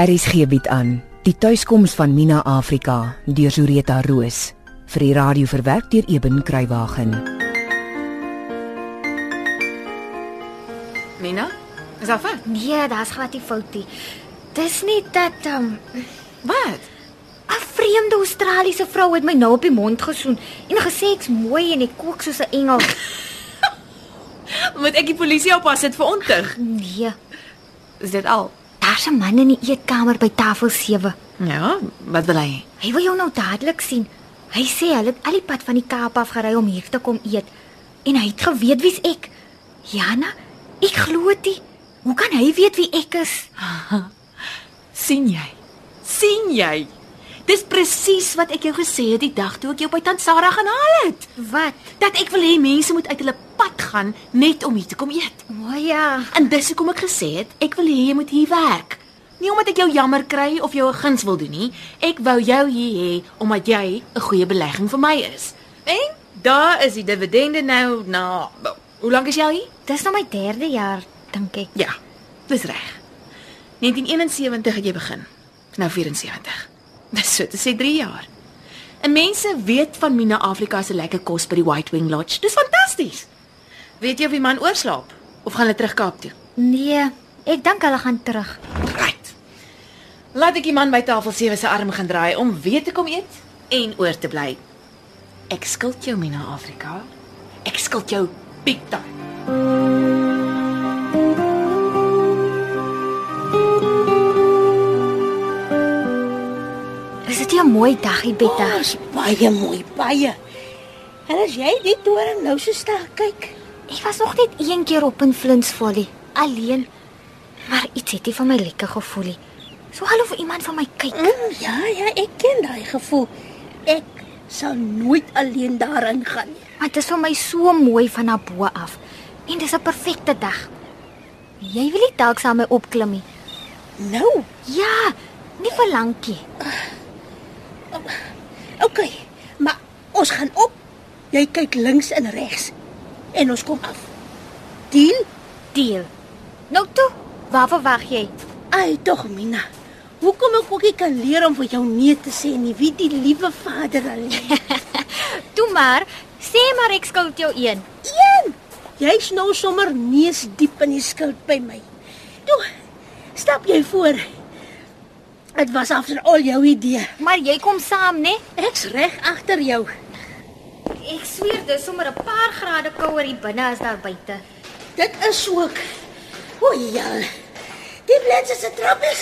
RSG bied aan die tuiskoms van Mina Afrika deur Zureta Roos vir die radio verwerk deur Eben Kruiwagen. Mina, is dat fout? Nee, daar's glad nie fout nie. Dis net dat um Wat? 'n vreemde Australiese vrou het my nou op die mond gesoen en gesê ek's mooi en ek kook soos 'n engel. Moet ek die polisie oppas dit vir ontig? Nee, Is dit al? Daar's 'n man in die eetkamer by tafel 7. Ja, wat wil hy? Hy wil jou nou dadelik sien. Hy sê hy het al die pad van die Kaap af gery om hier te kom eet en hy het geweet wie's ek. Jana, ek glo dit. Hoe kan hy weet wie ek is? sien jy? sien jy? Dis presies wat ek jou gesê het die dag toe ek jou by Tant Sarah gaan haal het. Wat? Dat ek wil hê mense moet uit hulle pad gaan net om hier te kom eet. O ja. En dis hoekom ek gesê het ek wil hê jy moet hier werk. Nie omdat ek jou jammer kry of jou 'n guns wil doen nie. Ek wou jou hier hê omdat jy 'n goeie belegging vir my is. En daar is die dividende nou na Hoe lank is jy al hier? Dis nou my derde jaar, dink ek. Ja, dis reg. 1971 het jy begin. Nou 74. So te sê 3 jaar. En mense weet van Mina Afrika se lekker kos by die White Wing Lodge. Dis fantasties. Weet jy of die man oorslaap of gaan hulle terug Kaap toe? Nee, ek dink hulle gaan terug. Right. Laat ek die man by tafel 7 se arm gaan draai om weer te kom eet en oor te bly. Ek skuld jou Mina Afrika. Ek skuld jou big time. Mooi dagie, Betta? Oh, Dis baie mooi, baie. En as jy die toring nou so staan kyk, Ek was nog net een keer op in Flinsfolly, alleen. Maar iets het nie van my lekker gevoel nie. So half iemand van my kyk. mm, ja, ja, ek ken daai gevoel. Ek sal nooit alleen daarin gaan nie. Maar dit is vir my so mooi van na bo af. En dis 'n perfekte dag. Jy wil nie dalk saam met my opklim nie. Nou, Ja, nie vir lankie. OK, maar ons gaan op. Jy kyk links en regs en ons kom af. Deal? Deal. Nou toe, waar verwag jy? Ai, tog Mina. Hoekom ek ookie kan leer om vir jou nee te sê nie, wie die liewe Vader alleen. Toe maar, sê maar ek skuld jou een. Een. Jy's nou sommer neus diep in die skuld by my. Toe, stap jy voor. Dit was after al jou idee. Maar jy kom saam, né? Ek's reg agter jou. Ek sweer dis sommer 'n paar grade kouer hier binne as daar buite. Dit is ook. O ja. Die bladse se trap is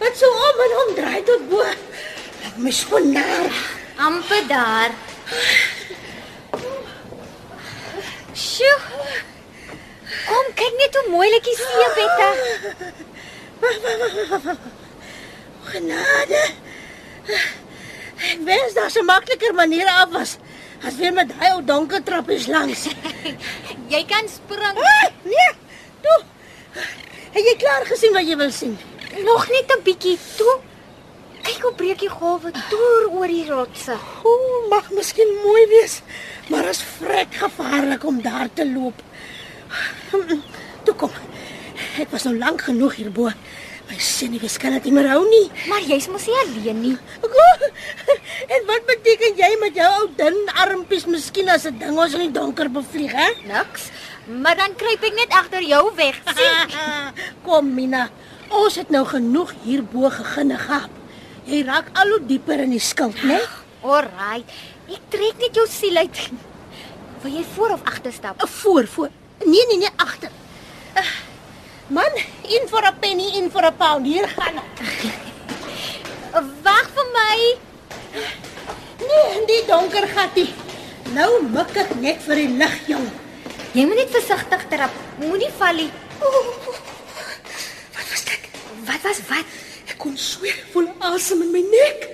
wat so om en om draai tot bo. Ek mis skonaar. amper daar. Sjoe. Kom kyk net hoe mooi lyk die see, Betta. Genade. Ek wens daar 'n makliker manier af was. As weer met daai ou donker trappies langs. Jy kan spring. Ah, nee. Toe. Het jy klaar gesien wat jy wil sien? Nog net 'n bietjie toe. Kyk hoe breek die golwe deur oor die rotse. Ooh, mag miskien mooi wees, maar is vrek gevaarlik om daar te loop. Toe kom. Ek was nou lank genoeg hierbo. My senuwees kan dit nie meer hou nie. Maar jy's mos nie alleen nie. En wat beteken jy met jou ou dun armpies miskien as 'n ding ons in die donker bevlieg, hè? Niks. Maar dan kruip ek net agter jou weg. sien? Kom Mina, ons het nou genoeg hierbo geginne gehad. Jy raak al hoe dieper in die skuld, né? Alraai. Ek trek net jou siel uit. Wil jy voor of agter stap? Voor, voor. Nee, nee, nee, agter. Uh, man, in vir 'n penny, in vir 'n pound. Hier gaan ek. Wag vir my. Nee, die donker gattie. Nou mik ek net vir die lig, jong. Jy moet net versigtig trap. Moenie val nie. Wat was dit? Wat was wat? Ek kon sweer voel asem in my nek.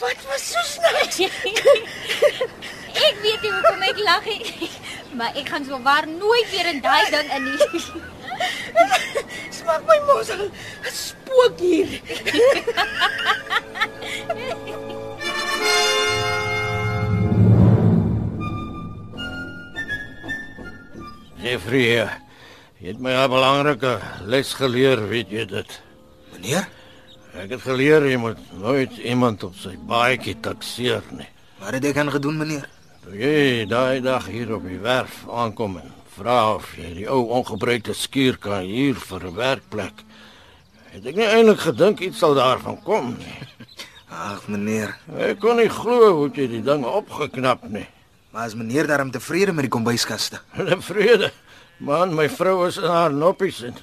Wat was so snaaks? ek weet nie hoekom ek lag nie. Maar ek gaan so waar nooit weer in daai ding in nie. Smaak my mos al spook hier. Jeffrey, jy het my 'n belangrike les geleer, weet jy dit? Meneer, Ek het geleer jy moet nooit iemand op sy baadjie takseer nie. Wat het ek aan gedoen, meneer? Toe jy daai dag hier op die werf aankom en vra of jy die ou ongebruikte skuur kan huur vir 'n werkplek, het ek nie eintlik gedink iets sal daarvan kom nie. Ag, meneer, Ek kon nie glo hoe jy die ding opgeknap nie. maar is meneer daarom tevrede met die kombuiskaste? In vrede. Man, my vrou is in haar noppies en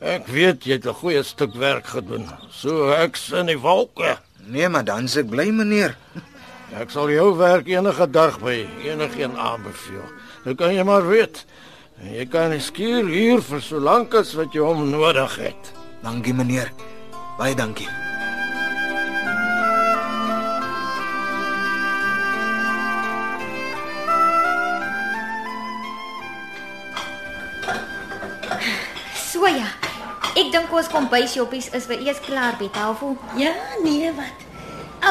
ek weet jy het 'n goeie stuk werk gedoen. So ek's in die wolke. Nee, maar dan se ek bly, meneer. Ek sal jou werk enige dag by enigeen aanbeveel. Dit kan jy maar weet. En Jy kan die skuur huur vir so lank as wat jy hom nodig het. Dankie, meneer. Baie dankie. So ja. Ek dink ons kombuisjoppies is weer eers klaar, Betalvo. Ja, nee, wat?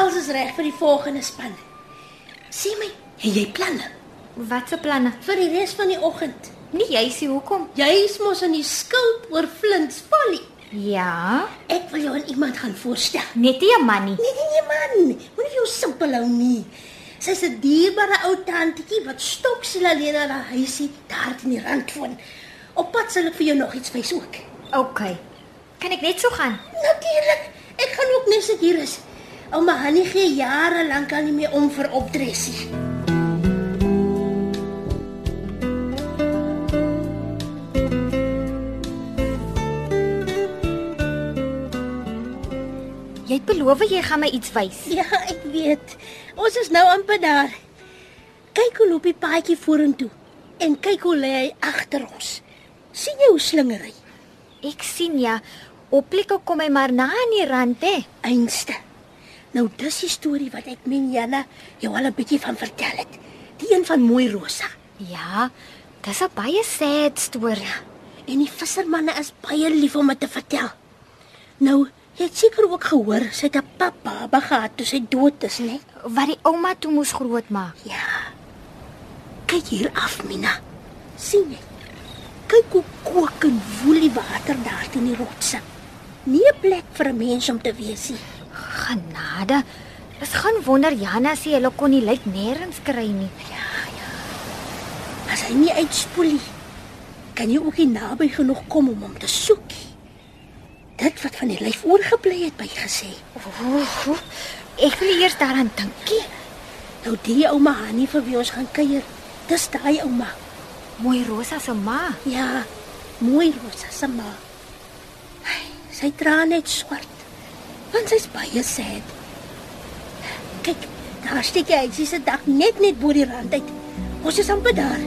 Alles is reg vir die volgende span. Sê my, het jy planne Wat se planne? vir die res van die oggend? Nee, jy sê hoekom? Jy is mos in die skuld oor Flints Folly. Ja, Ek wil jou aan iemand gaan voorstel. net nie 'n man nie. Nee, nee, nee man, moenie jou simpel hou nie. Sy's 'n dierbare ou tantetjie wat stoksel alleen aan haar huisie daar in die rand woon. Op pad sal ek vir jou nog iets wys ook. OK. Kan ek net so gaan? Natuurlik. Ek gaan ook net sit hier is. Ouma Hannie gee jare lank al nie meer om vir opdressie. Jy het beloof jy gaan my iets wys. Ja, ek weet. Ons is nou amper daar. Kyk hoe loop die paadjie vorentoe en kyk hoe lê hy agter ons. sien jy hoe slinger hy? Ek sien ja. Oplekke kom hy maar na in die rand hè. Einste. Nou dis die storie wat ek min Janna jou al 'n bietjie van vertel het. Die een van mooi Rosa. Ja, dis 'n baie sad storie. En die vissermanne is baie lief om dit te vertel. Nou, jy het seker ook gehoor sy het 'n pappa gehad toe sy dood is, né? Wat die ouma toe moes grootmaak. Ja. Kyk hier af, Mina. sien jy? Kyk hoe kook en woel die water daar teen die rotse. Nie 'n plek vir 'n mens om te wees nie. Genade. Dis gaan wonder Janna sê hulle kon nie lyk nêrens kry nie. As hy nie uitspoel nie, kan jy ook nie naby genoeg kom om hom te soek nie. Dit wat van die lyf oorgebly het, by gesê. Ooh, ek wil eers daaraan dinkie. Nou die ouma Hannie vir wie ons gaan kuier, dis daai ouma. Mooi Rosa se ma. Ja, mooi Rosa se ma. Sy traan net swart. Want sy's baie sad. Kyk, daar steek hy sy se dak net net bo die rand uit. Ons is amper daar.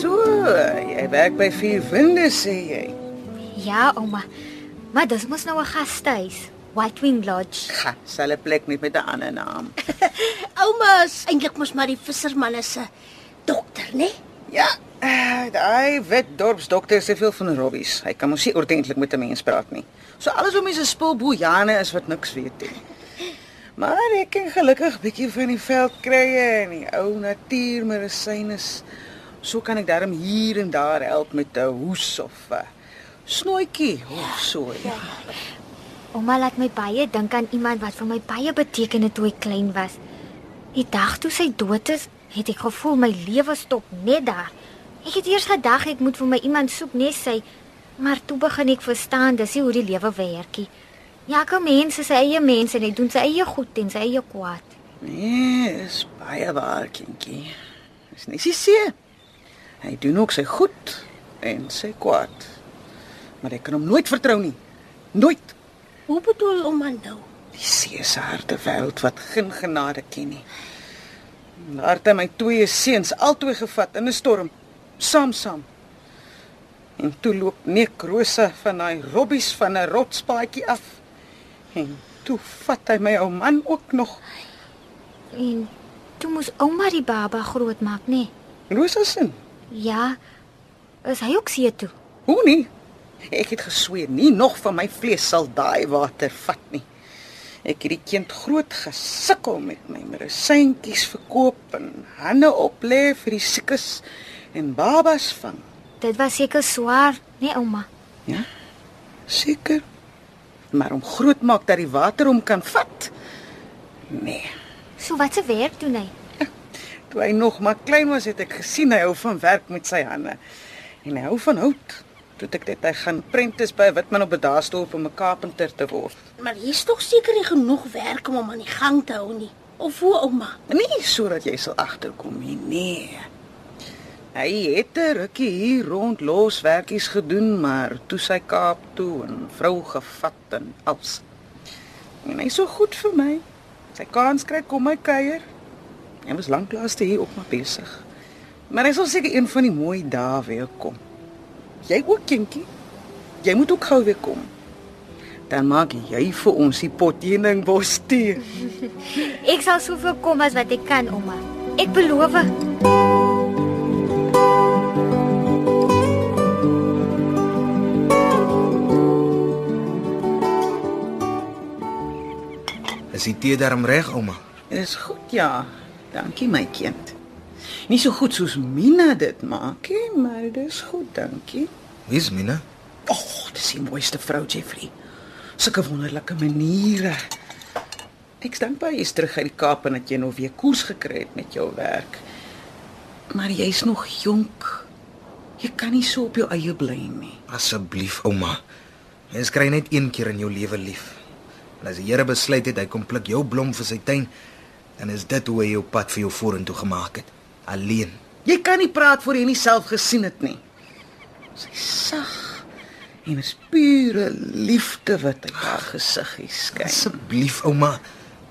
So, jy werk by Vier Winde sê jy. Ja, ouma. Maar dis mos nou 'n gastehuis. White Wing Lodge. Sal 'n plek net met 'n ander naam. Ouma is eintlik mos maar die vissermanne se dokter, né? Ja, eh, daai wet dorpsdokter sê veel van Robbies. Hy kan mos nie ordentlik met 'n mens praat nie. So alles om mense spul boejane is wat niks weet nie. Maar ek kan gelukkig bietjie van die veld kry en die ou natuurmedisyne. So kan ek darm hier en daar help met 'n hoes of 'n snoetjie of so. Ja. Ouma laat my baie dink aan iemand wat vir my baie beteken het toe ek klein was. Die dag toe sy dood is, het ek gevoel my lewe stop net daar. Ek het eers gedag ek moet vir my iemand soek net sy, maar toe begin ek verstaan dis hoe die lewe werkie. Ja, kom mense se eie mense en hy doen sy eie goed en sy eie kwaad. Nee, is baie waar, kindjie. Dis nie sy se. Hy doen ook sy goed en sy kwaad. Maar ek kan hom nooit vertrou nie. Nooit. Hoe bedoel ouma nou? Die see se harde wêreld wat geen genade ken nie. Daar het my twee seuns albei gevat in 'n storm, saam saam. En toe loop Nek Rosa van daai robbies van 'n rotspaadjie af. En toe vat hy my ou man ook nog. En toe moes ouma die baba grootmaak, nê? Nee. Rosa se. Ja. Is hy ook see toe? Hoe nie? Ek het gesweer nie nog van my vlees sal daai water vat nie. Ek het die kind groot gesukkel met my medisyntjies verkoop en hande oplê vir die siekes en babas vang. Dit was seker swaar, nee ouma. Ja. Seker. Maar om groot maak dat die water hom kan vat. Nee. So wat se werk doen hy? Toe hy nog maar klein was, het ek gesien hy hou van werk met sy hande. En hy hou van hout. Toe ek dit hy gaan prentice by Witman op 'n daasdorp om 'n carpenter te word. Maar hier's tog seker nie genoeg werk om hom aan die gang te hou nie. Of hoe ouma? Nie sodat jy sal agterkom nie. Nee. Hy het 'n rukkie hier rond loswerkies gedoen, maar toe sy Kaap toe en vrou gevat en als. En hy's so goed vir my. Sy kans kry kom my kuier. Hy was lanklaas te hier op maar besig. Maar hy sal seker een van die mooi dae weer kom. Jy ook, kindjie. Jy moet ook gou weer kom. Dan maak jy vir ons die potheening bos tee. Ek sal soveel kom as wat ek kan, ouma. Ek beloof. Is die tee darm reg, ouma? Is goed ja. Dankie my kind. Nie so goed soos Mina dit maak nie, maar dis goed, dankie. Wie's Mina? O, oh, dis die mooiste vrou Jeffrey. Sulke wonderlike maniere. Ek's dankbaar jy's terug uit die Kaap en dat jy nou weer koers gekry het met jou werk. Maar jy's nog jonk. Jy kan nie so op jou eie bly nie. Asseblief, ouma. Mens kry net een keer in jou lewe lief. En as die Here besluit het hy kom pluk jou blom vir sy tuin, dan is dit hoe hy jou pad vir jou vorentoe gemaak het. Alleen. Jy kan nie praat voor jy nie self gesien het nie. Sy sag en is pure liefde wat uit haar gesiggie skyn. Asseblief, ouma.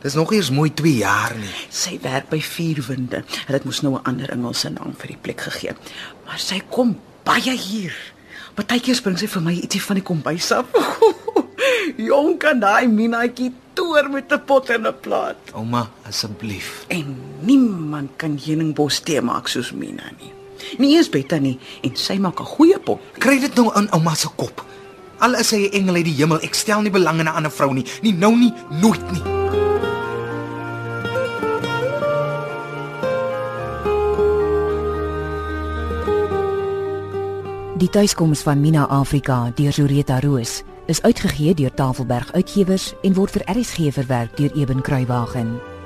Dis nog eers mooi 2 jaar nie. Sy werk by Vierwinde. Hulle het mos nou 'n ander Engelse naam vir die plek gegee. Maar sy kom baie hier. Partykeer bring sy vir my ietsie van die kombuis af. Jong kan daai minaatjie toer met 'n pot en 'n plaat. Ouma, asseblief. En niemand kan heuningbos tee maak soos Mina nie. Nie eens Betta nie en sy maak 'n goeie pot. Kry dit nou in ouma se kop. Al is hy 'n engel uit die hemel, ek stel nie belang in 'n ander vrou nie. Nie nou nie, nooit nie. Die tuiskoms van Mina Afrika deur Zureta Roos is uitgegee deur Tafelberg Uitgewers en word vir RSG verwerk deur Eben Kruiwagen.